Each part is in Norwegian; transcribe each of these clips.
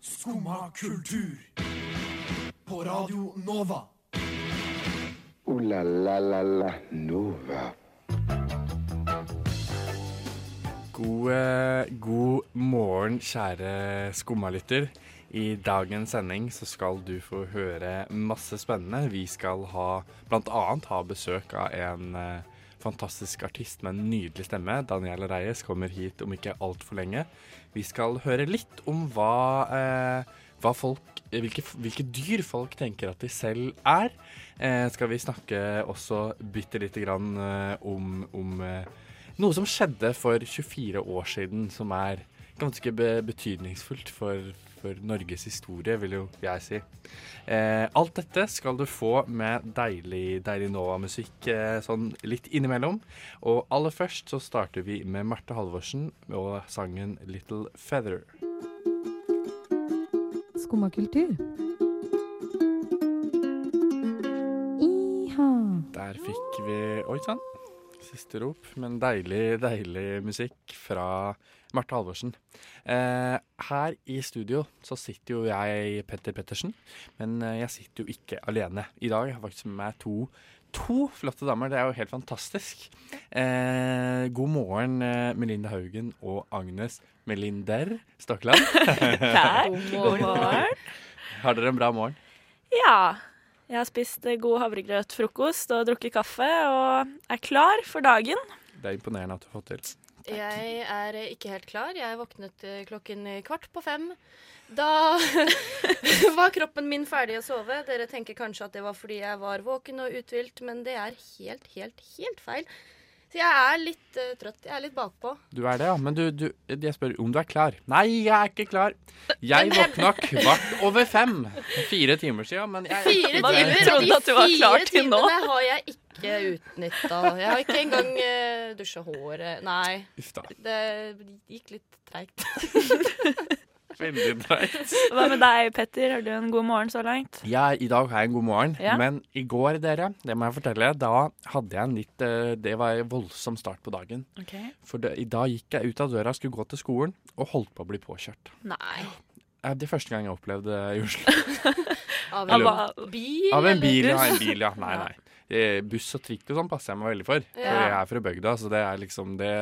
Skumma kultur. På Radio Nova. O-la-la-la-la Nova. God, eh, god morgen, kjære skummalytter. I dagens sending så skal du få høre masse spennende. Vi skal ha bl.a. ha besøk av en eh, fantastisk artist med en nydelig stemme. Daniel Reyes kommer hit om ikke altfor lenge. Vi skal høre litt om hva, eh, hva folk hvilke, hvilke dyr folk tenker at de selv er. Eh, skal vi snakke også bitte lite grann eh, om, om eh, noe som skjedde for 24 år siden, som er ganske be betydningsfullt for, for, Norges historie, vil jo jeg si. Eh, alt dette skal du få med deilig, deilig Nova-musikk eh, sånn litt innimellom. Og aller først så starter vi med Marte Halvorsen og sangen 'Little Feather'. Skumma kultur. Iha. Der fikk vi Oi sann. Siste rop, men deilig, deilig musikk fra Marte Halvorsen. Eh, her i studio så sitter jo jeg, Petter Pettersen, men eh, jeg sitter jo ikke alene. I dag har jeg faktisk med meg to, to flotte damer. Det er jo helt fantastisk. Eh, god morgen, eh, Melinda Haugen og Agnes Melinder Stokland. Takk. God morgen. har dere en bra morgen? Ja. Jeg har spist eh, god havregrøtfrokost og drukket kaffe og er klar for dagen. Det er imponerende at du har fått til. Jeg er ikke helt klar. Jeg våknet eh, klokken kvart på fem. Da var kroppen min ferdig å sove. Dere tenker kanskje at det var fordi jeg var våken og uthvilt, men det er helt, helt, helt feil. Så jeg er litt uh, trøtt. Jeg er litt bakpå. Du er det, ja. Men du, du, jeg spør om du er klar. Nei, jeg er ikke klar. Jeg våkna kvart over fem. Fire timer siden, men jeg Fire timer, trodde og de at du var klar fire til nå. timene har jeg ikke utnytta. Jeg har ikke engang uh, dusja håret. Nei. Uff da. Det gikk litt treigt. Veldig treigt. Hva med deg, Petter? Har du en god morgen så langt? Ja, i dag har jeg en god morgen, Ja. men i går, dere, det må jeg fortelle, da hadde jeg en litt eh, Det var en voldsom start på dagen. For det, i dag gikk jeg ut av døra, skulle gå til skolen, og holdt på å bli påkjørt. Nei. Eh, Det er første gang jeg har opplevd det i Oslo. Av en bil? Av en bil, ja. En bil, ja. Nei, nei. Eh, Buss og trikk og sånn passer jeg meg veldig for. For jeg er fra bygda, så det er liksom Det,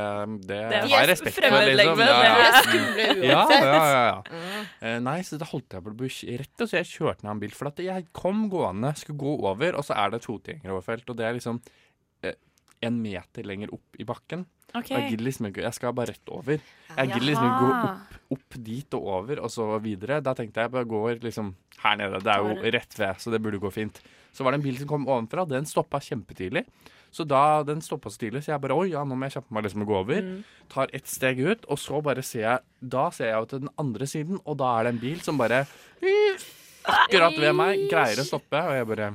det, Det har jeg respekt for, liksom. Ja, det. ja. Ja, ja, ja, ja. Uh, nei, så da holdt jeg på å bli rett og slett kjørte ned en bil. For at jeg kom gående, skulle gå over, og så er det et fotgjengeroverfelt. Og det er liksom uh, en meter lenger opp i bakken. Okay. Jeg liksom ikke Jeg skal bare rett over. Jeg gidder liksom ikke gå opp, opp dit og over, og så videre. Da tenkte jeg bare går liksom her nede. Det er jo rett ved, så det burde gå fint. Så var det en bil som kom ovenfra. Den stoppa kjempetidlig. Så da den stoppa så tidlig, så jeg bare Oi, ja, nå må jeg kjappe meg liksom å gå over. Tar ett steg ut, og så bare ser jeg Da ser jeg jo til den andre siden, og da er det en bil som bare Akkurat ved meg greier å stoppe, og jeg bare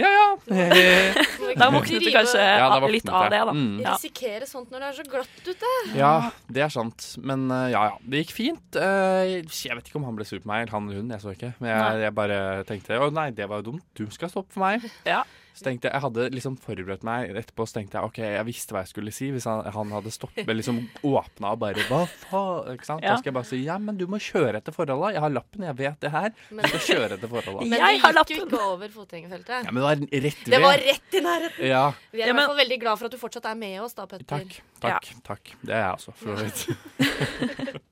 Ja, ja. Da våknet du kanskje Ja, da litt av det, da. Mm. Ja. Risikere sånt når det er så glatt ute. Ja, det er sant. Men eh, ja, ja. Det gikk fint. Eh, jeg vet ikke om han ble sur på meg, eller han eller hun. Jeg så ikke. Men jeg, jeg bare tenkte å nei, det var jo dumt. Du skal stoppe for meg. Ja. Så tenkte jeg, jeg hadde liksom forberedt meg etterpå, så tenkte jeg OK, jeg visste hva jeg skulle si hvis han, han hadde stoppet, liksom åpna og bare Hva faen? Ikke sant? Ja. Da skal jeg bare si ja, men du må kjøre etter forholda. Jeg har lappen, jeg vet det her. Du skal kjøre etter forholda. men Jeg det har gikk jo ikke over fotgjengerfeltet. Ja, men det var rett ved. Det var rett i nærheten. Ja, Vi er Ja, i men- hvert fall veldig glad for at du fortsatt er med oss, da, Petter. takk. Takk. takk. Det er jeg også, for så vidt.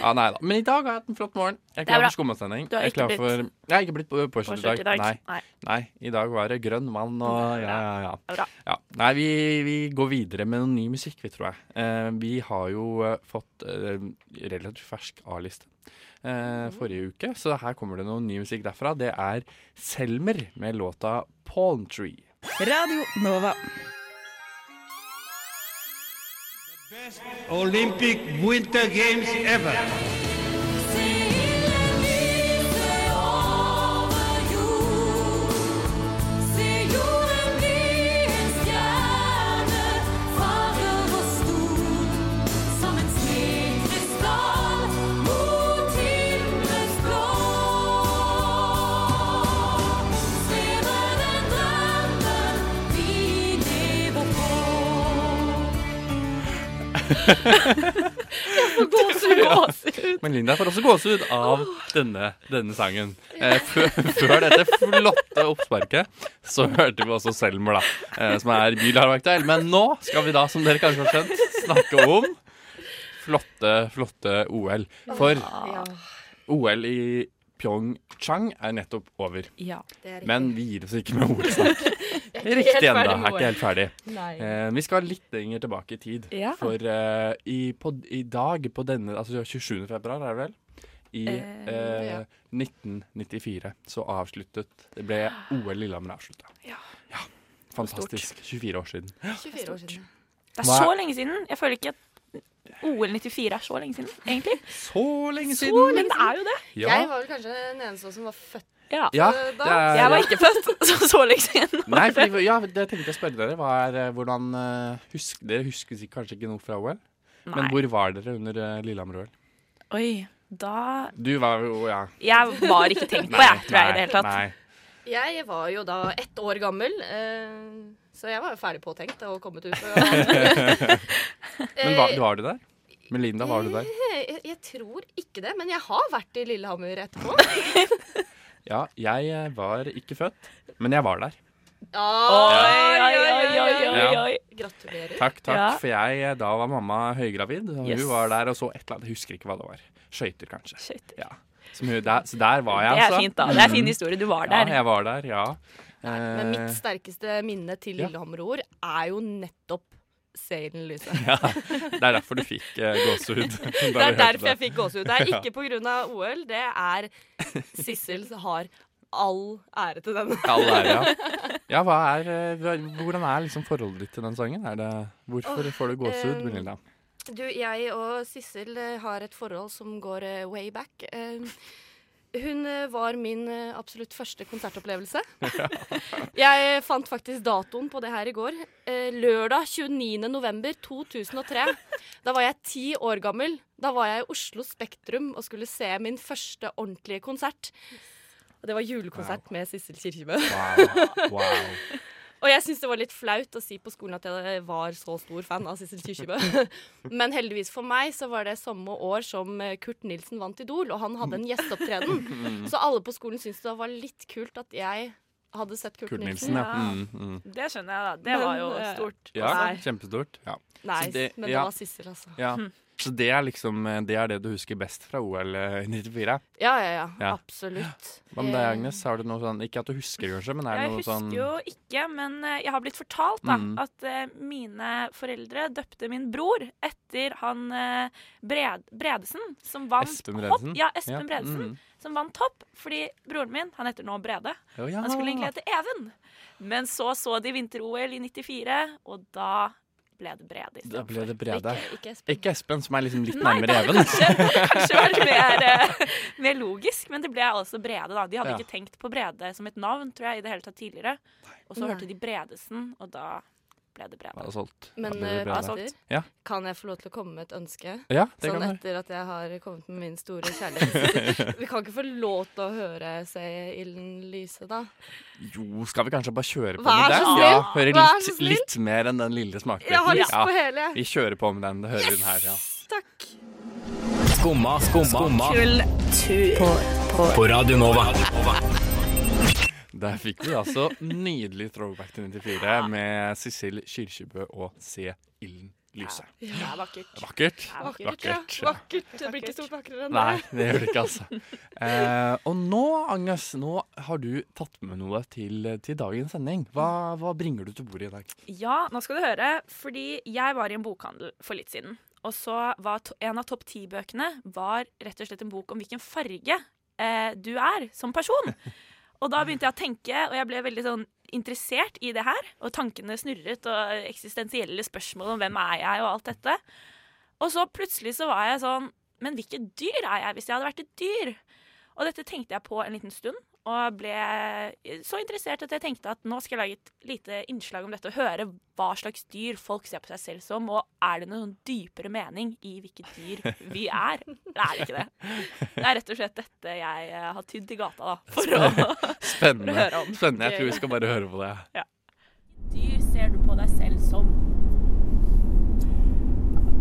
ja, nei da. Men i dag har jeg hatt en flott morgen. Jeg er Det er klar for skummasending. Du har Jeg er ikke klar blitt for Jeg har ikke blitt på- påkjørt i dag. Nei. Nei. Nei, i dag var det grønn mann og ja, ja, ja. Er ja. Nei, vi, vi går videre med noe ny musikk, vi, tror jeg. Eh, vi har jo eh, fått eh, relativt fersk A-liste eh, forrige uke, så her kommer det noe ny musikk derfra. Det er Selmer med låta Palm Tree. Radio Nova. Olympic Winter Games ever. Gåsehud. Men Linda får også gåsehud av denne, denne sangen. Eh, før, før dette flotte oppsparket så hørte vi også Selmer, da, eh, som er bylarmaktuell. Men nå skal vi da, som dere kanskje har skjønt, snakke om flotte, flotte OL. For Ja, OL i Pyeongchang er nettopp over. Ja. det er Men vi gir oss ikke med ikke Riktig ennå. Er ikke helt ferdig. Eh, vi skal litt lenger tilbake i tid. Ja. For eh, i, på, i dag, på denne Altså 27. februar, er det vel? I Eh, eh, ja. 1994 så avsluttet Det ble OL Lillehammer avslutta. Ja. Fantastisk. 24 år siden. 24 år siden. Det er- så lenge siden. Jeg føler ikke at OL 94 er så lenge siden, egentlig. Så lenge siden! Så, men det er jo det. Ja, Jeg var vel kanskje den eneste som var født Ja. ja da. det er Jeg var ikke født så, så lenge siden. Nei, fordi, ja, det tenkte jeg å spørre dere. Er, eh, hvordan, eh, husk, dere husker kanskje ikke noe fra OL? Men hvor var dere under eh, Lillehammer-OL? Oi, da Du var jo Ja. Jeg var ikke tenkt på, jeg, tror jeg, i det hele tatt. Nei. Jeg var jo da ett år gammel, eh, så jeg var jo ferdig påtenkt og kommet ut. Og, Men var, var du der? Melinda, var du der? jeg, jeg tror ikke det, men jeg har vært i Lillehammer etterpå. Ja, jeg eh, var ikke født, men jeg var der. Oi, oi, oi, oi, oi, Ja. Gratulerer. Takk, takk. Ja. For jeg, eh, da var mamma høygravid, og Yes. hun var der og så et eller annet. Jeg husker ikke hva det var. Skøyter, kanskje. Shit. Ja. Som hun, der, så der var jeg, altså. Det er altså. fint, da. Det er en fin historie. Du var der. Ja, jeg var der, ja. Men Eh, mitt sterkeste minne til ja. Lillehammer-ord er jo nettopp Seilen Lyse. ja. Det er derfor du fikk uh, gåsehud. Det er derfor jeg fikk gåsehud. Det er ikke pga. OL, det er Sissel som har all ære til den. All ære, ja. ja hva er, eh, hvordan er liksom forholdet ditt til den sangen? Er det, hvorfor får du gåsehud, Gunilla? Melinda? Du, jeg og Sissel eh, har et forhold som går eh, way back. Eh, Hun var min absolutt første konsertopplevelse. Jeg fant faktisk datoen på det her i går. Lørdag 29. november 2003. Da var jeg ti år gammel. Da var jeg i Oslo Spektrum og skulle se min første ordentlige konsert. Og det var julekonsert med Sissel Kirkebø. Wow. wow. Og jeg syns det var litt flaut å si på skolen at jeg var så stor fan av Sissel Kyrkjebø. Men heldigvis for meg så var det samme år som Kurt Nilsen vant Idol, og han hadde en gjesteopptreden. Så alle på skolen syntes det var litt kult at jeg hadde sett Kurt, Kurt Nilsen. Nilsen, ja. Ja. Mm, mm. Det skjønner jeg, da. Det Men, var jo eh, stort. Ja, kjempestort. Ja. Nei, det- men det ja. var Sissel, altså. ja. Så det er liksom eh, det er det du husker best fra OL i 94? Ja, ja, ja. Ja. Absolutt. Hva med deg, Eh, Agnes? Har du noe sånn Ikke at du husker, kanskje, men er det Jeg noe husker sånn jo ikke, men eh, jeg har blitt fortalt da, Mm. at eh, mine foreldre døpte min bror etter han eh, Bred Bredesen, som vant Espen hopp. Ja, Espen Bredesen, mm. som vant hopp. Fordi broren min, han heter nå Brede, Oh, ja. han skulle egentlig hete Even. Men så så de vinter-OL i 94, og da ble det Brede Da ble det Brede. Ikke, ikke Espen. Ikke Espen, som er liksom litt Nei, nærmere det Even. kanskje, kanskje vært mer, eh, mer logisk, men det ble altså Brede. da. De hadde Ja. ikke tenkt på Brede som et navn tror jeg, i det hele tatt tidligere. Og så hørte de Bredesen, og da ble det brevet. Ja, det solgt. Men ja, det eh, Petter, Ja. kan jeg få lov til å komme med et ønske? Ja, det Sånn kan etter at jeg har kommet med min store kjærlighet. Vi kan ikke få lov til å høre Se ilden lyse, da? Jo, skal vi kanskje bare kjøre på Vær med det? den? Ja, høre litt, litt mer enn den lille Jeg har smakebiten. lyst på hele. Vi kjører på med den. Det hører hun her, ja. Takk. Skumma, skumma, skumma På, på Radio Nova. Der fikk vi altså nydelig throwback til 94 med Sissel Kyrkjebø og Se ilden lyse. Det er vakkert. Vakkert. Det er vakkert, Vakkert. ja. vakkert. Det blir ikke stort vakrere enn Nei, det. det gjør det ikke, altså. Eh, og nå, Agnes, nå har du tatt med noe til, til dagens sending. Hva, hva bringer du til bordet i dag? Ja, nå skal du høre, fordi jeg var i en bokhandel for litt siden. Og så var to en av topp ti-bøkene var rett og slett en bok om hvilken farge eh, du er som person. Og da begynte jeg å tenke, og jeg ble veldig sånn interessert i det her. Og tankene snurret, og eksistensielle spørsmål om hvem er jeg, og alt dette. Og så plutselig så var jeg sånn Men hvilket dyr er jeg hvis jeg hadde vært et dyr? Og dette tenkte jeg på en liten stund, og ble så interessert at jeg tenkte at nå skal jeg lage et lite innslag om dette og høre hva slags dyr folk ser på seg selv som, og er det noen dypere mening i hvilket dyr vi er? Det er ikke det. Det er rett og slett dette jeg eh, har tydd i gata da, for å Spennende. høre om. Spennende. Jeg tror vi skal bare høre på det. Dyr ser du på deg selv som?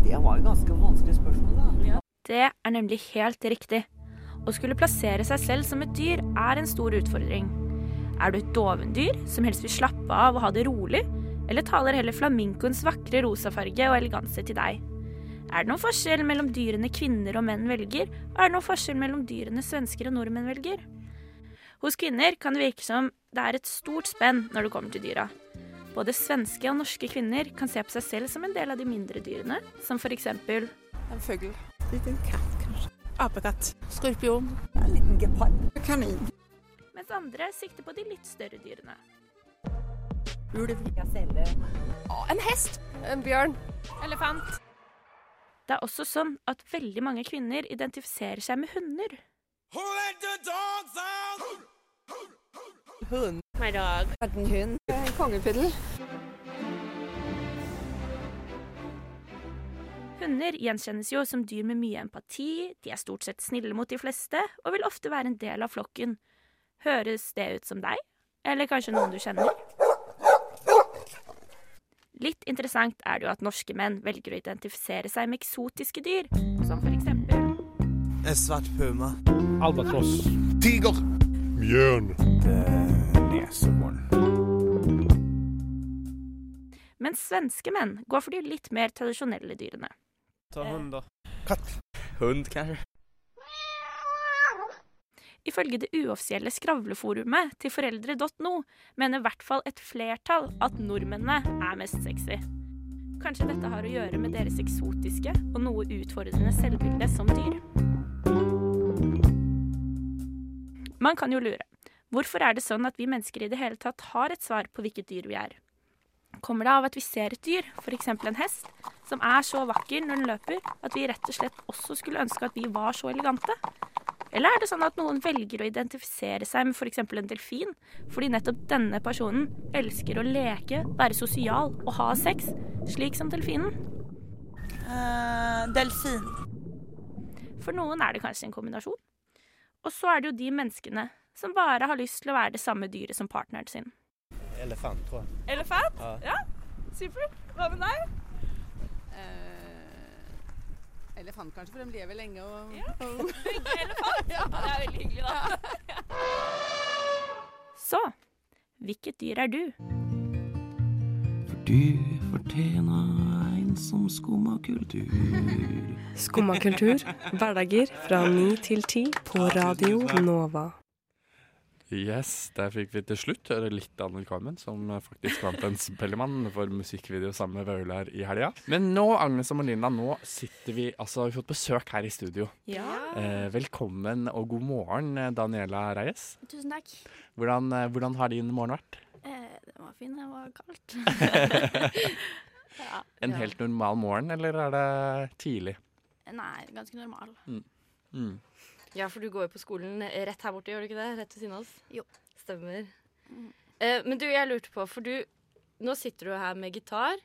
Det var jo ganske vanskelig spørsmål, da. Det er nemlig helt riktig. Å skulle plassere seg selv som et dyr er en stor utfordring. Er du et dovendyr som helst vil slappe av og ha det rolig, eller taler heller flaminkoens vakre rosafarge og eleganse til deg? Er det noen forskjell mellom dyrene kvinner og menn velger, og er det noen forskjell mellom dyrene svensker og nordmenn velger? Hos kvinner kan det virke som det er et stort spenn når det kommer til dyra. Både svenske og norske kvinner kan se på seg selv som en del av de mindre dyrene, som for eksempel En fugl. Liten katt. Apekatt. Skorpion. En liten gepard. Kanin. mens andre sikter på de litt større dyrene. Ulv. Gaselle. En hest. En bjørn. Elefant. Det er også sånn at veldig mange kvinner identifiserer seg med hunder. Hund. My dog. En hund. En kongepuddel. Hunder gjenkjennes jo som dyr med mye empati, de er stort sett snille mot de fleste, og vil ofte være en del av flokken. Høres det ut som deg? Eller kanskje noen du kjenner? Litt interessant er det jo at norske menn velger å identifisere seg med eksotiske dyr, som for eksempel En svart puma. Albatross. Tiger. Bjørn. Neshorn. Mens svenske menn går for de litt mer tradisjonelle dyrene. Ta hund, da. Katt. Hund, kanskje. Ifølge det uoffisielle skravleforumet til foreldre.no mener i hvert fall et flertall at nordmennene er mest sexy. Kanskje dette har å gjøre med deres eksotiske og noe utfordrende selvbilde som dyr? Man kan jo lure. Hvorfor er det sånn at vi mennesker i det hele tatt har et svar på hvilket dyr vi er? Kommer det av at vi ser et dyr, f.eks. en hest, som er så vakker når den løper, at vi rett og slett også skulle ønske at vi var så elegante? Eller er det sånn at noen velger å identifisere seg med f.eks. en delfin, fordi nettopp denne personen elsker å leke, være sosial og ha sex, slik som delfinen? delfin. For noen er det kanskje en kombinasjon. Og så er det jo de menneskene som bare har lyst til å være det samme dyret som partneren sin. Elefant, tror jeg. Elefant? Ja. Supert. Hva med deg? elefant, kanskje, for de lever lenge og Elefant? Ja, det er veldig hyggelig, da. Så, hvilket dyr er du? For Du fortjener en som skumma kultur. Skumma kultur, hverdager fra ni til ti på Radio Nova. Yes, der fikk vi til slutt høre litt av Carmen, som faktisk vant en Spellemann for musikkvideo sammen med Vaular i helga. Men nå, Agnes og Melinda, nå sitter vi Altså, vi har fått besøk her i studio. Ja. Eh, velkommen og god morgen, eh, Daniela Reyes. Tusen takk. Hvordan, eh, hvordan har din morgen vært? Eh, den var fin, det var kaldt. ja. En helt normal morgen, eller er det tidlig? Nei, ganske normal. Mm. Mm. Ja, for du går jo på skolen rett her borte, gjør du ikke det? Rett ved siden av oss? Jo. Stemmer. Eh, men du, jeg lurte på, for du Nå sitter du her med gitar,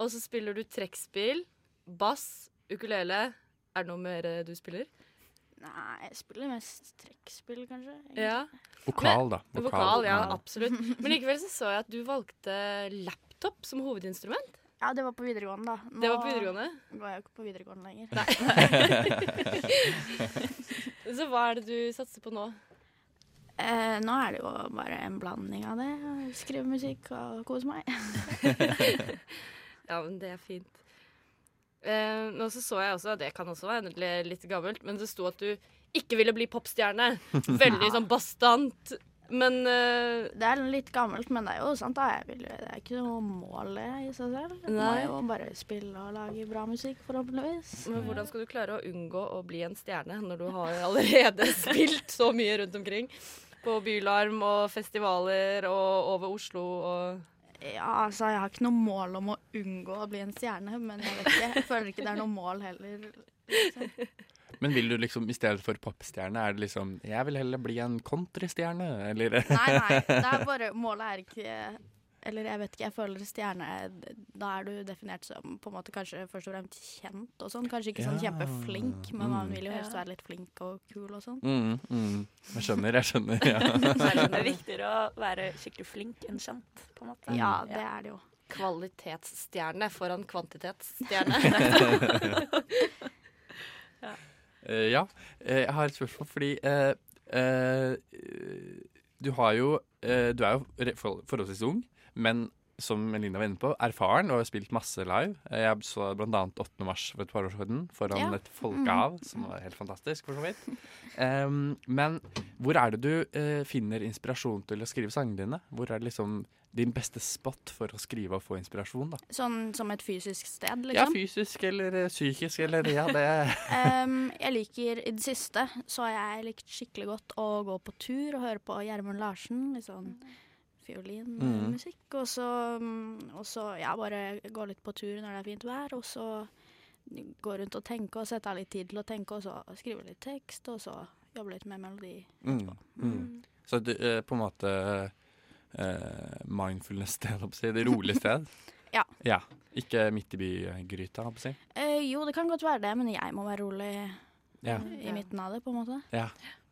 og så spiller du trekkspill, bass, ukulele. Er det noe mer eh, du spiller? Nei, jeg spiller mest trekkspill, kanskje. egentlig. Ja. Vokal, da. Vokal, Vokal. ja, Ja. absolutt. Men likevel så så jeg at du valgte laptop som hovedinstrument. Ja, det var på videregående, da. Det var på videregående? Nå går jeg jo ikke på videregående lenger. så hva er det du satser på nå? Eh, nå er det jo bare en blanding av det. Skrive musikk og kose meg. Ja, men det er fint. Eh, nå så så jeg også, det kan også være litt gammelt, men det sto at du ikke ville bli popstjerne. Veldig sånn bastant. Men uh, Det er litt gammelt, men det er jo sant. da. Vil, det er ikke noe mål det i seg selv. Jeg må jo bare spille og lage bra musikk, forhåpentligvis. Men hvordan skal du klare å unngå å bli en stjerne når du har allerede spilt så mye rundt omkring? På Bylarm og festivaler og over Oslo og Ja, altså, jeg har ikke noe mål om å unngå å bli en stjerne, men jeg vet ikke. Jeg føler ikke det er noe mål heller. Liksom. Men vil du liksom i stedet for popstjerne, er det liksom Jeg vil heller bli en countrystjerne, eller? Nei, nei. Det er bare Målet er ikke Eller jeg vet ikke, jeg føler stjerne Da er du definert som på en måte kanskje først og fremst kjent og sånn. Kanskje ikke sånn kjempeflink, men man Mm. vil jo helst Ja. være litt flink og kul og sånn. Mm, mm. Jeg skjønner, jeg skjønner. Ja. Så er det viktigere å være skikkelig flink enn kjent, på en måte. Ja, det er det jo. kvalitetsstjerne foran kvantitetsstjerne. Eh, ja, eh, jeg har et spørsmål fordi eh, eh, Du har jo eh, Du er jo forholdsvis ung, men som Eline var inne på, erfaren og har spilt masse live. Jeg så bl.a. 8. mars for et par år siden foran Ja. et folkehav, som var helt fantastisk, for så vidt. Um, men hvor er det du uh, finner inspirasjon til å skrive sangene dine? Hvor er det liksom din beste spot for å skrive og få inspirasjon, da? Sånn som et fysisk sted, liksom? Ja, liksom. fysisk eller eh, psykisk eller ja, det um, jeg liker I det siste så har jeg likt skikkelig godt å gå på tur og høre på Gjermund Larsen. Litt sånn fiolinmusikk. Og så, mm, og så ja, bare gå litt på tur når det er fint vær, og så gå rundt og tenke og sette av litt tid til å tenke, og så skrive litt tekst, og så jobbe litt med melodi. Mm, mm. Så du, eh, på en måte eh, på å si. Det rolige sted? Ja. ja. Ikke midt i bygryta, holdt jeg på å si. Eh, jo, det kan godt være det, men jeg må være rolig Ja. i midten av det, på en måte. Ja,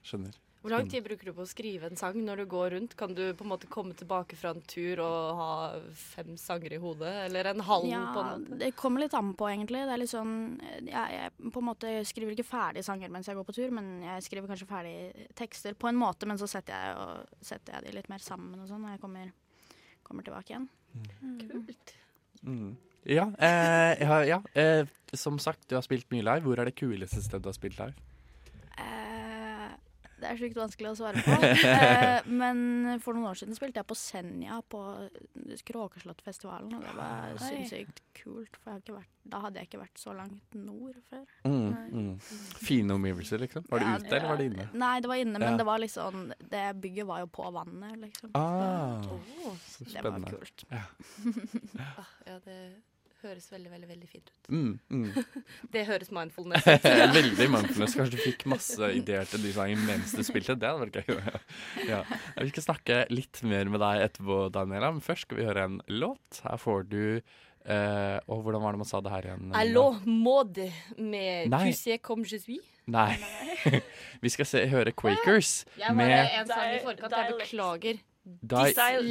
skjønner. Hvor lang tid bruker du på å skrive en sang når du går rundt? Kan du på en måte komme tilbake fra en tur og ha fem sanger i hodet, eller en halv på en måte? det kommer litt an på, egentlig. Det er litt sånn Jeg, jeg på en måte skriver ikke ferdig sanger mens jeg går på tur, men jeg skriver kanskje ferdig tekster på en måte, men så setter jeg, og, setter jeg de litt mer sammen og sånn når jeg kommer, kommer tilbake igjen. Kult. Mm. Ja, eh, ja, ja. Eh, som sagt, du har spilt mye live. Hvor er det kuleste stedet du har spilt live? Det er sykt vanskelig å svare på. eh, men for noen år siden spilte jeg på Senja på Kråkeslottfestivalen, og det var Oi. sinnssykt kult. For vært, da hadde jeg ikke vært så langt nord før. Mm, mm. Fine omgivelser, liksom? Var det Ja, ute, eller var det inne? Nei, det var inne, men Ja. det var liksom Det bygget var jo på vannet, liksom. Ah, Åh, så det var kult. Ja. Ah, ja, det høres veldig, veldig veldig fint ut. Mm, mm. Det høres mindfulness ut. Veldig mindfulness. Kanskje du fikk masse ideer til de sangene mens du spilte. Det hadde vært gøy. Ja. Vi skal snakke litt mer med deg etterpå, Daniela, men først skal vi høre en låt. Her får du Uh, Og hvordan var det man sa det her igjen? Allo mode med Nei. Sais comme je suis. Nei. vi skal se, høre Quakers Jeg var med en sang i forkant. Jeg beklager. Di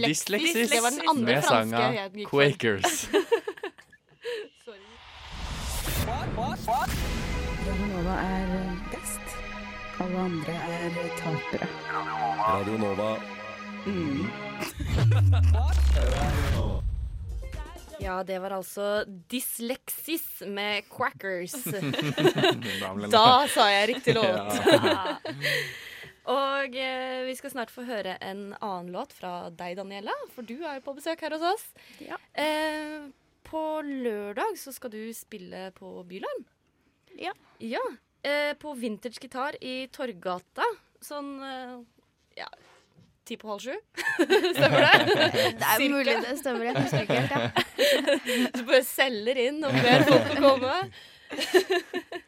Dyslexis Det var den andre med franske sanga gikk for. Quakers. Radio Nova er best. Alle andre er tapere. Radio Nova. Ja, det var altså Dyslexis med Quackers. Da sa jeg riktig låt. Og eh, vi skal snart få høre en annen låt fra deg, Daniela, for du er jo på besøk her hos oss. Eh, på lørdag så skal du spille på Bylarm. Ja. Ja, eh, på Vintage Gitar i Torgata. Sånn eh, ja, ti på halv sju. Stemmer det? Det er mulig det stemmer. Jeg husker ikke helt, ja. Du bare selger inn og ber folk å komme.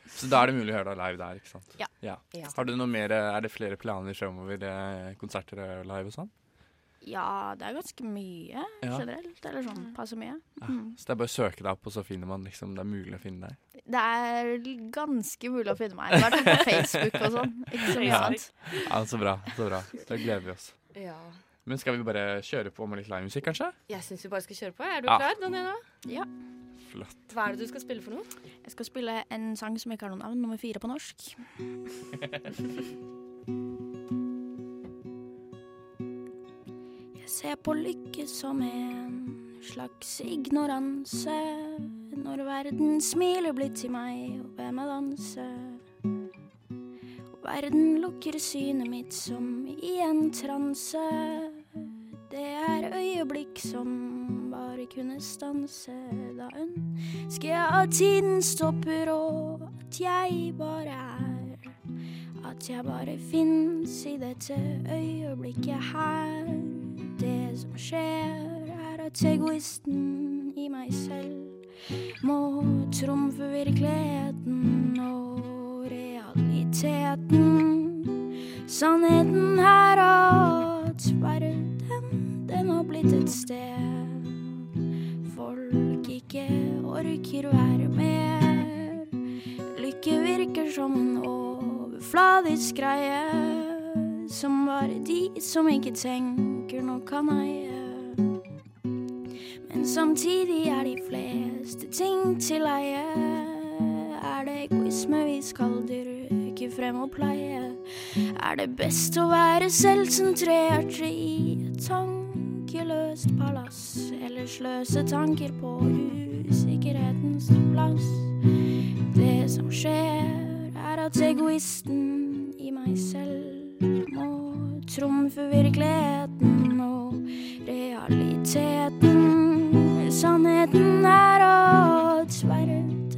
Så da er det mulig å høre deg live der, ikke sant? Ja. Ja. Har du noe mer, Er det flere planer fremover? eh, Konserter og live og sånn? Ja, det er ganske mye Ja. generelt. Eller sånn passe mye. Ja. Mm. Så det er bare å søke deg opp, og så finner man liksom Det er mulig å finne deg. Det er ganske mulig å finne meg. I hvert fall på Facebook og sånn. Ikke så mye Ja. annet. Ja, så bra. så bra Da gleder vi oss. Ja. Men skal vi bare kjøre på med litt livemusikk, kanskje? Jeg syns vi bare skal kjøre på. Er du Ja. klar, Daniela? Ja. Flott. Hva er det du skal spille for noe? Jeg skal spille en sang som ikke har noe navn, nummer fire på norsk. Ser på lykke som en slags ignoranse. Når verden smiler blitt til meg og hvem meg danse. Verden lukker synet mitt som i en transe. Det er øyeblikk som bare kunne stanse. Da ønsker jeg at tiden stopper, og at jeg bare er. At jeg bare fins i dette øyeblikket her. Som skjer, er at egoisten i meg selv må trumfe virkeligheten og realiteten. Sannheten er at verden, den har blitt et sted folk ikke orker være mer. Lykke virker som en overfladisk greie som bare de som ikke tenker nå kan eie. Men samtidig er de fleste ting til eie. Er det egoisme vi skal dyrke, frem og pleie. Er det best å være selvsentrert i et tankeløst palass? Eller sløse tanker på usikkerhetens plass? Det som skjer, er at egoisten i meg selv må trumfe virkeligheten og realiteten. Sannheten er at verden,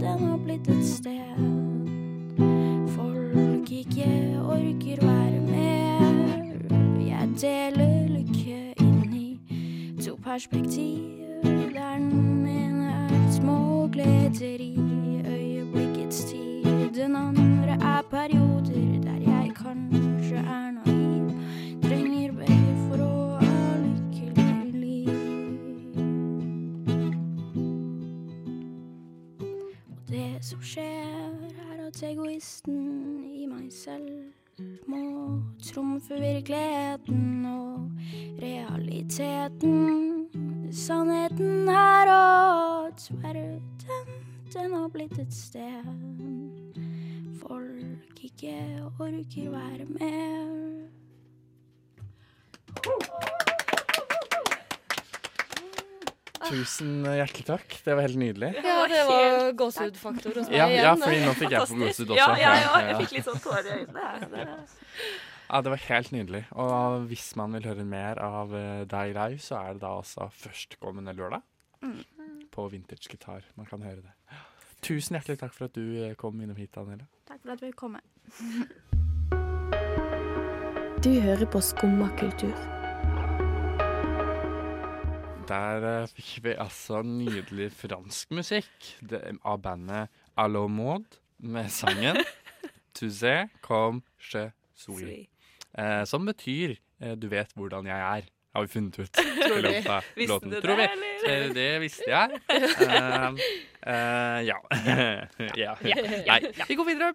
den har blitt et sted folk ikke orker være med. Jeg deler lykke inn i to perspektiv, der den ene er små gleder i øyeblikkets tid. Den andre er perioder der jeg kanskje er naiv. Trenger begge for å ha lykkelig liv. Og det som skjer, er at egoisten i meg selv må trumfe virkeligheten og realiteten. Sannheten er at verden, den har blitt et sted ikke orker være med. Tusen hjertelig takk. Det var helt nydelig. Ja, det var gåsehudfaktor hos meg Ja, igjen. ja, fordi nå fikk jeg på gåsehud også. Ja, jeg. Ja. Jeg fikk litt sånn tårer i øynene. Ja, det var helt nydelig. Og hvis man vil høre mer av eh, deg live, så er det da altså førstkommende lørdag Mm. på Vintage Gitar. Man kan høre det. Tusen hjertelig takk for at du eh, kom innom hit, Daniela. Takk for at vi kom. Du hører på Skumma kultur. Der uh, fikk vi altså nydelig fransk musikk det, av bandet Allo Maud med sangen Tu sais comme je suis. uh, som betyr uh, Du vet hvordan jeg er, har vi funnet ut. Tror vi. Visste du Tror det, vi. eller? Eh, Det visste jeg. Eh, uh, ja. ja. Nei, vi går videre.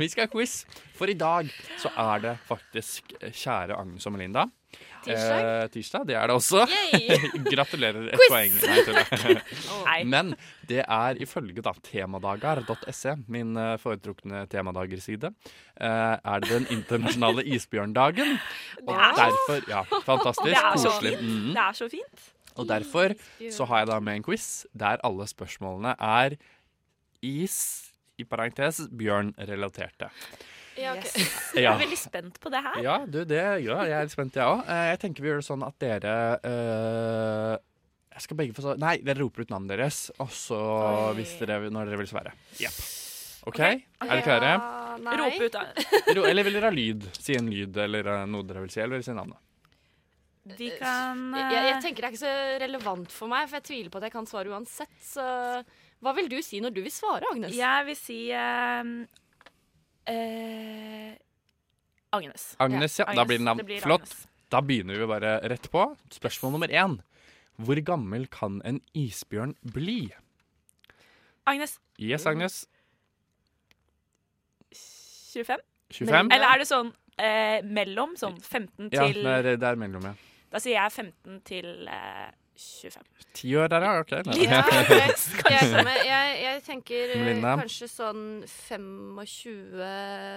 vi skal ha quiz. For i dag så er det faktisk kjære Agnes og Melinda. Tirsdag? Eh, tirsdag, det er det også. Gratulerer. Et Quiz! poeng. Nei. Nei. Men det er ifølge da temadagar.se, min eh, foretrukne temadagerside, eh, er det den internasjonale isbjørndagen. Og er derfor Ja, fantastisk. Det er så Koselig. fint. Mhm. Det er så fint. Og derfor så har jeg da med en quiz der alle spørsmålene er is, i parentes, bjørn-relaterte. Ja, okay. Yes. Jeg er veldig spent på det her. Ja, du, det ja, jeg er litt spent, jeg òg. Jeg tenker vi gjør det sånn at dere eh, Jeg skal begge få så Nei, dere roper ut navnet deres, og så hvis dere, når dere vil svare. Jepp. OK? Er dere klare? Ja, Rope ut, da. Eller vil dere ha lyd? Si en lyd eller eh, noe dere vil si, eller vil dere si navnet? De kan jeg, jeg tenker det er ikke så relevant for meg, for jeg tviler på at jeg kan svare uansett. Så hva vil du si når du vil svare, Agnes? Jeg vil si ehm, eh, Agnes. Agnes, ja. Da blir det blir Flott. Agnes. Da begynner vi bare rett på. Spørsmål nummer én. Hvor gammel kan en isbjørn bli? Agnes. Yes, Agnes. 25? 25? Eller er det sånn eh, mellom? Sånn 15 Ja, til det er, det er mellom, ja. Da sier jeg 15 til eh, 25. Ti år der, ja. OK. Litt jeg, kanskje. jeg, jeg tenker Linda. Kanskje sånn 25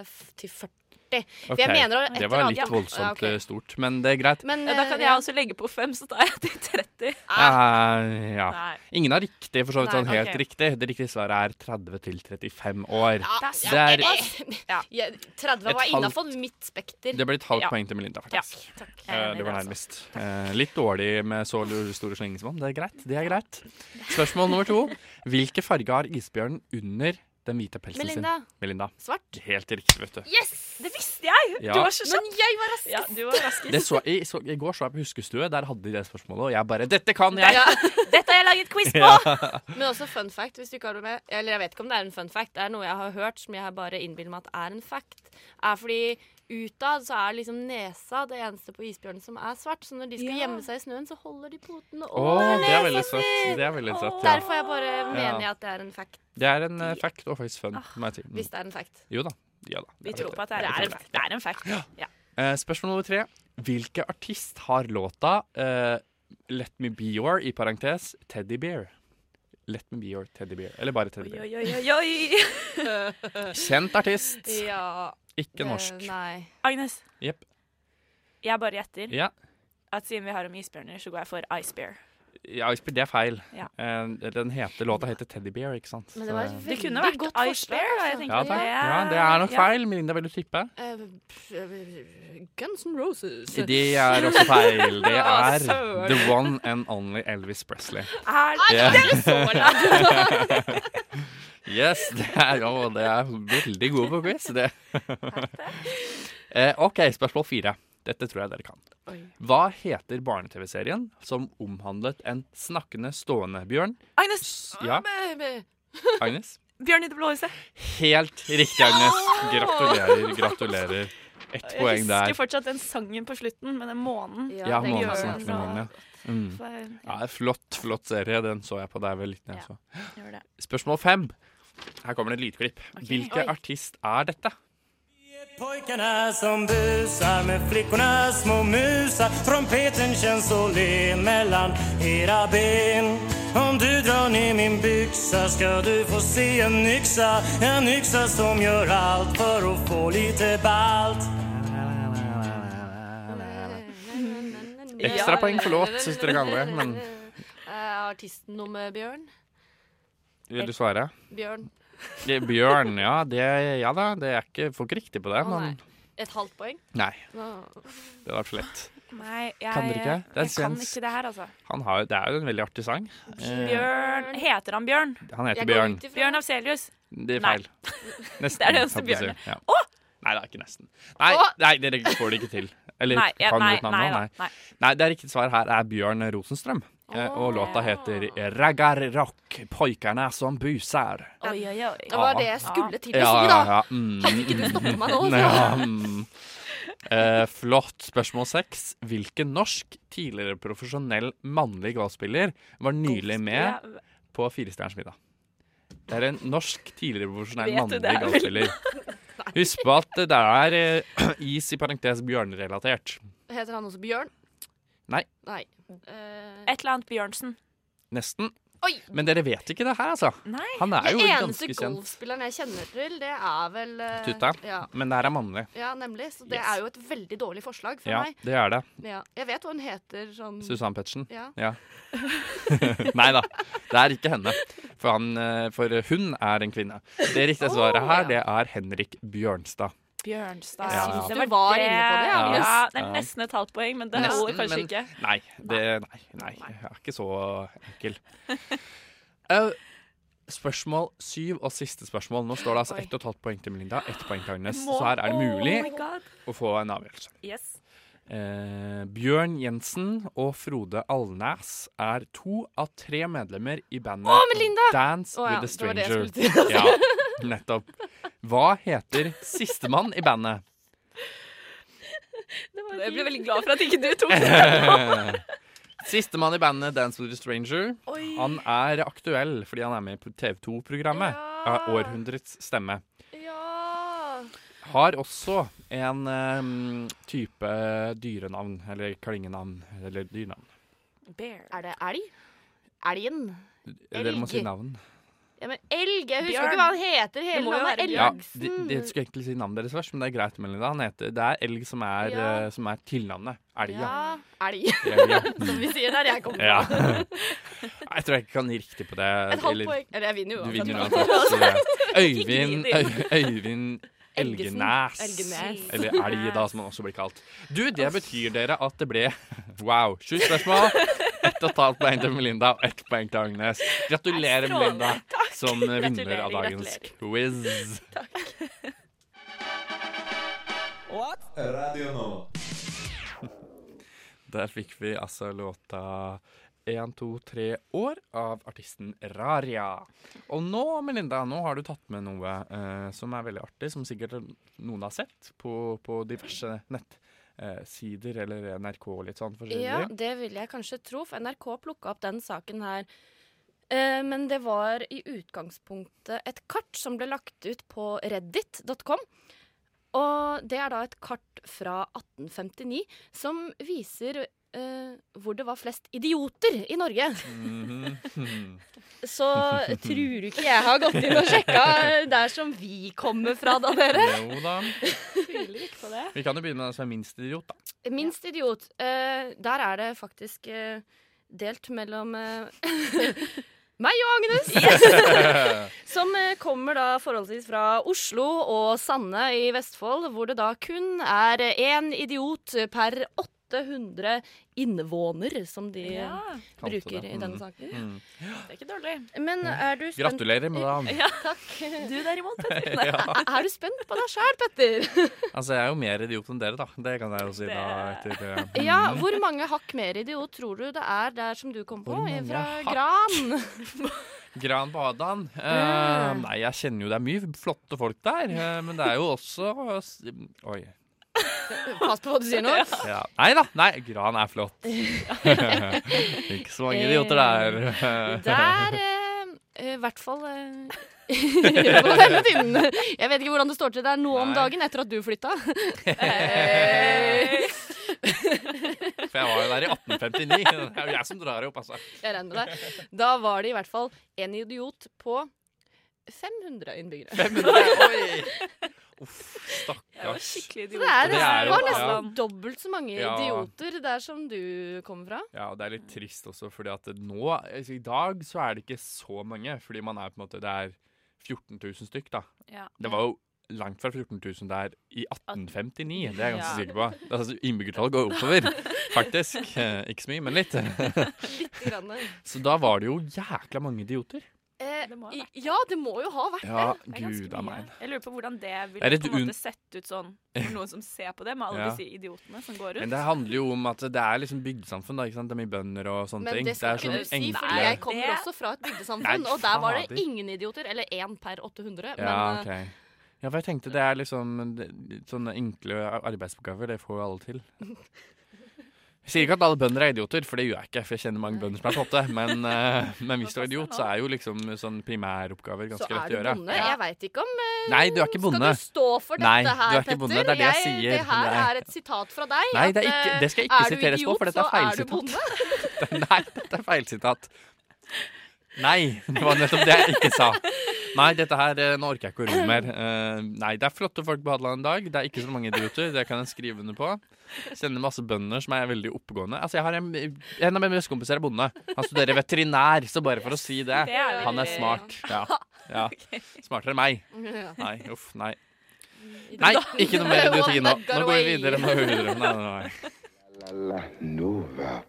f- til 40. For Ok, jeg mener et Det var litt voldsomt ja, okay. stort, men det er greit. Men, Ja, da eh, kan jeg også legge på 5, så tar jeg til 30. Uh, ja. Nei. Ingen har riktig, for så vidt Nei, sånn helt okay. riktig. Det riktige svaret er 30 til 35 år. Ja, Det, er, ja, ja, 30 var innafor mitt spekter. det ble et halvt Ja. poeng til Melinda, faktisk. Ja, takk. Eh, det var nærmest. Uh, litt dårlig med så store slengesmonn. Det er greit. Det er greit. Spørsmål nummer to. Hvilke farger har isbjørnen under den hvite pelsen Melinda. sin? Melinda. Svart. Helt riktig, vet du. Yes! Det visste jeg! Ja. Du var så kjapp. Men jeg var raskest. Ja, du var raskest. Det så, i, så, I går så jeg på Huskestue, der hadde de det spørsmålet, og jeg bare 'Dette kan jeg!' Ja. Dette har jeg laget quiz på! Ja. Men også fun fact, hvis du ikke har det med. Eller jeg vet ikke om det er en fun fact, det er noe jeg har hørt som jeg bare innbiller meg at er en fact. Er fordi utad så er liksom nesa det eneste på isbjørnen som er svart. Så når de skal Ja. gjemme seg i snøen, så holder de potene over det er veldig nesa si. Det er veldig søtt, ja. Derfor jeg bare mener jeg at det er en fact. Det er en uh, fact og faktisk fun, må jeg si. Mm. Hvis det er en fact. Jo da. Ja da. Vi tror på at det er, en, det. det er en fact. Ja. Eh, spørsmål nummer tre. Hvilke artist har låta uh, 'Let Me Be Your' i parentes Teddy Bear? Let Me Be Your Teddy Bear. Eller bare Teddy Bear. Oi, oi, oi, oi. Kjent artist. Ja. Ikke det- norsk. Nei. Agnes, Jepp. jeg bare gjetter Ja. at siden vi har om isbjørner, så går jeg for Ice Bear. ja, det er feil. Ja. Eh, den heter, låta heter Teddy Bear, ikke sant? Men det var Så- Det kunne vært godt Ice forslag, Bear, da. Jeg altså. tenker ja, takk. det ja, det er nok ja. feil. Melinda, vil du tippe? Eh, pff, eh, Guns N' Roses. De er også feil. Det Å, er søren. the one and only Elvis Presley. Er Ja. det er så langt! Yes, det er, å, det er veldig god på quiz. Det. Eh, OK, spørsmål fire. Dette tror jeg dere kan. Hva heter barne-TV-serien som omhandlet en snakkende stående bjørn? Agnes! Ja, Agnes? Bjørn i det blå huset. Helt riktig, Agnes. Gratulerer. Gratulerer. Ett Jeg husker fortsatt den sangen på slutten med den månen. Ja, Den Månen gjør snakker med månen, ja. Mm. Ja, flott, flott serie. Den så jeg på deg vel litt ned, så. gjør det. Spørsmål fem. Her kommer det et lydklipp. Hvilken artist er dette? Pojkarna som busar med flickorna små musar Trumpeten känns så len mellan era ben Om du drar ner min byxa ska du få se en yxa En yxa som gör allt för att få lite balt Ekstra poeng for låt, syns dere kan det. Men Eh, artisten noe med Bjørn? Vil du svare? Bjørn. Det er Bjørn, ja. Det, ja da, det er ikke, får ikke riktig på det, Å, men Et halvt poeng? Nei. Det hadde vært for lett. Nei, jeg, Kan dere ikke? Det er jeg kan svensk. ikke det her, altså. Han har, det er jo en veldig artig sang. Eh, Bjørn Heter han Bjørn? Han heter Jeg Bjørn. Bjørn Afselius. Det er Nei. feil. Nesten. Det er det eneste holdt jeg på å bjørnet. Ja. Nei, det er ikke nesten. Nei, Å! nei, dere får det ikke til. Eller Nei, ja, kan nei, du et navn nei nå? da, Nei. nei. nei, det riktig svar her er Bjørn Rosenstrøm. Eh, og låta heter 'Raggar rock, pojkarna som busar'. Oi, oi, oi. Det var det jeg skulle til å Ja, si, da. ja. Mm, Hadde ikke du stoppet meg nå, så. Ja, mm. Eh, flott. Spørsmål seks. Hvilken norsk tidligere profesjonell mannlig golfspiller var nylig med på Firestjerners middag? Det er en norsk tidligere profesjonell mannlig golfspiller. Husk på at det er eh, is i parentes bjørnrelatert. Heter han også Bjørn? Nei, Nei. Eh, Et eller annet Bjørnsen. nesten. Oi! Men dere vet ikke det her, altså. Nei. Han er jo Den eneste kjent. golfspilleren jeg kjenner til, det er vel eh, Tutta. Ja. Men det her er mannlig. ja, nemlig. Så det Yes. er jo et veldig dårlig forslag for Ja, meg. det er det. Ja. Jeg vet hva hun heter sånn Susann Pettersen? Ja. Nei da, det er ikke henne. For, han, eh, for hun er en kvinne. Det riktige svaret her, det er Henrik Bjørnstad. Bjørnstad. Jeg synes Det du var inne på det, Ja. Ja, det er nesten et halvt poeng, men det Nesten, holder kanskje men- ikke. Nei, det, nei, nei, jeg er ikke så enkel. uh, spørsmål syv og siste spørsmål. Nå står det altså ett og et halvt poeng til Melinda, ett poeng til Agnes. Må- Så her er det mulig Oh å få en avgjørelse. Yes. Eh, Bjørn Jensen og Frode Alnæs er to av tre medlemmer i bandet oh! Dance oh, ja, with a det var det jeg skulle til ja, nettopp. Hva heter sistemann i bandet? Jeg ble veldig glad for at ikke du tok det. Sistemann i bandet Dance with a Stranger. Oi. Han er aktuell fordi han er med på TV2-programmet. Ja. Århundrets stemme. Ja. Har også en um, type dyrenavn, eller klingenavn, eller dyrnavn. Bear. Er det elg? Elgen? Dere må si navn. Ja, men elg! Jeg husker Bjørn. ikke hva han heter. Det Hele navnet være Elgsen Ja, de, de skulle egentlig si navnet deres først, men det er greit, Melinda. Han heter, det er elg som er, Ja. uh, som er tilnavnet. Elg, ja. Ja, elg. Som vi sier der jeg kommer Ja. fra. Jeg tror jeg ikke kan gi riktig på det. Et halvt poeng. Eller jeg vinner jo Du vinner uansett. Øyvind, Øyvind Elgenæs. Elgenes. Elgenes. Eller Elg, da, som han også blir kalt. Du, det betyr dere at det ble wow, sju spørsmål. Ett og et halvt poeng til Melinda og ett poeng til Agnes. Gratulerer, Melinda. Takk. som vinner av Gratulerer, dagens quiz. Radio nå. Der fikk vi altså låta 1, 2, 3 år av artisten Raria. Og nå, Melinda, nå har du tatt med noe eh, som er veldig artig, som sikkert noen har sett på, på diverse nettsider eller NRK litt sånn forskjellig. Ja, det vil jeg kanskje tro, for NRK plukka opp den saken her. Eh, men det var i utgangspunktet et kart som ble lagt ut på reddit.com. Og det er da et kart fra 1859 som viser eh, hvor det var flest idioter i Norge. Mhm. Så tror du ikke jeg har gått inn og sjekka der som vi kommer fra, da, dere? Jo da. Vi kan jo begynne med den som er minst idiot, da. Minst idiot. Uh, der er det faktisk uh, delt mellom eh, meg og Agnes. Som eh, kommer da forholdsvis fra Oslo og Sanne i Vestfold, hvor det da kun er én idiot per 800 innvåner, som de Ja. bruker i denne Mm. saken. Mm. Det er ikke dårlig. Men er du spent Gratulerer med det. Ja. Takk. Du derimot, Petter. Ja. Er du spent på deg sjæl, Petter? Altså, jeg er jo mer idiot enn dere, da. Det kan jeg jo si da. Etter, Ja, mm. hvor mange hakk mer idiot tror du det er der som du kom på? Fra hakk? Gran. Gran på Adan? Eh, Mm. nei, jeg kjenner jo det er mye flotte folk der, uh, men det er jo også uh, Oi. Pass på hva du sier nå. Ja. Nei da. Nei, Gran er flott. Ikke så mange idioter der. Der eh, I hvert fall eh, på denne tiden. Jeg vet ikke hvordan det står til der nå om dagen etter at du flytta. For jeg var jo der i 1859. Det er jo jeg som drar opp, altså. Jeg regner med det. Da var det i hvert fall en idiot på 500 innbyggere. 500, oi! Uff, stakkars. idiot. det er, Det er jo- var nesten ja. dobbelt så mange Ja. idioter der som du kommer fra. Ja, og det er litt trist også, fordi at nå, altså, i dag så er det ikke så mange, fordi man er på en måte, det er 14 000 stykk da. Ja. Det var jo langt fra 14 000 der i 1859, det er jeg ganske Ja. sikker på. Altså, innbyggertallet går oppover, faktisk. Eh, ikke så mye, men litt. Litt grann. så da var det jo jækla mange idioter. Eh, Det må ha ja, det må jo ha vært Ja, det. Det gud. Jeg lurer på hvordan det Det ville det på en måte sett ut sånn for noen som ser på det, med alle Ja. disse idiotene som går Men det handler jo om at det er liksom bygdesamfunn, da, ikke sant? Det er mye bønder og sånne Men ting. det skal er sånn ikke du si, fordi enkle- jeg kommer også fra et bygdesamfunn, Nei, og der var det ingen idioter. Eller én per 800. Ja, men ok. eh, Ja, for jeg tenkte det er liksom det- Sånne enkle arbeidsoppgaver, det får jo alle til. Jeg sier ikke at alle bønder er idioter, for det gjør jeg ikke. For jeg kjenner mange bønder som er flotte. Men, eh, men hvis du er idiot, så er jo liksom sånn primæroppgaver ganske lett å gjøre. Så er du bonde. Jeg veit ikke om eh, Nei, du er ikke bonde. Skal du stå for dette Nei, du her, er ikke bonde, det er det jeg sier. Det her er et sitat fra deg. Nei, det, ikke, eh, det skal ikke er siteres på, for dette er så er du bonde. feilsitat. Nei, dette er feilsitat. Nei, det var nettopp det jeg ikke sa. Nei, dette her, eh, nå orker jeg ikke å ro mer. Uh, nei, det er flotte folk på Hadeland i dag. Det er ikke så mange idioter. Det kan jeg skrive under på. Kjenner masse bønder som er veldig oppegående. Altså, jeg har en, en av mine bestekompiser er bonde. Han studerer veterinær, så bare for å si det. Det er Han er smart. Ja. ja. Smartere enn meg. Nei, uff, nei. Nei, ikke noe mer idioti nå. Nå går vi videre. Nå går vi videre. Nei, nei, nei.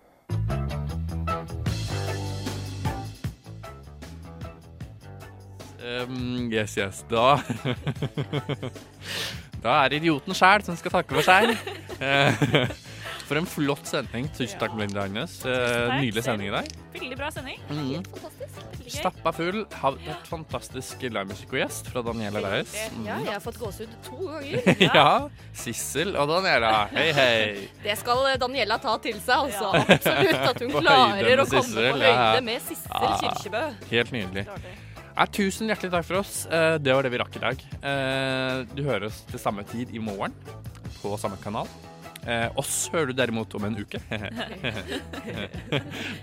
Um, yes, yes. Da Da er det idioten sjæl som skal takke for seg. Eh, For en flott sending. Tusen takk, Melinda Agnes. Eh, Nydelig sending i dag. Veldig bra sending. Mhm. Fantastisk. Veldig gøy. Stappa full. Har vært fantastisk livemusikk-gjest fra Daniela Reis. Ja, jeg har fått gåsehud to ganger. Ja. Sissel og Daniela. Hei, hei. Det skal eh, Daniela ta til seg, altså. Absolutt. At hun klarer å komme på høyde med Sissel Kirkebø. Helt nydelig. Ja, tusen hjertelig takk for oss. Eh, det var det vi rakk i dag. Eh, du hører oss til samme tid i morgen på samme kanal. Eh, oss hører du derimot om en uke.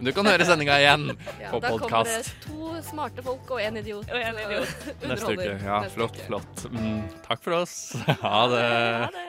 du kan høre sendinga igjen Ja, på da kommer det to smarte folk og en idiot. Og en idiot. neste uke. Ja, neste flott, uke. flott. Mm, takk for oss. Ha det. Ha det.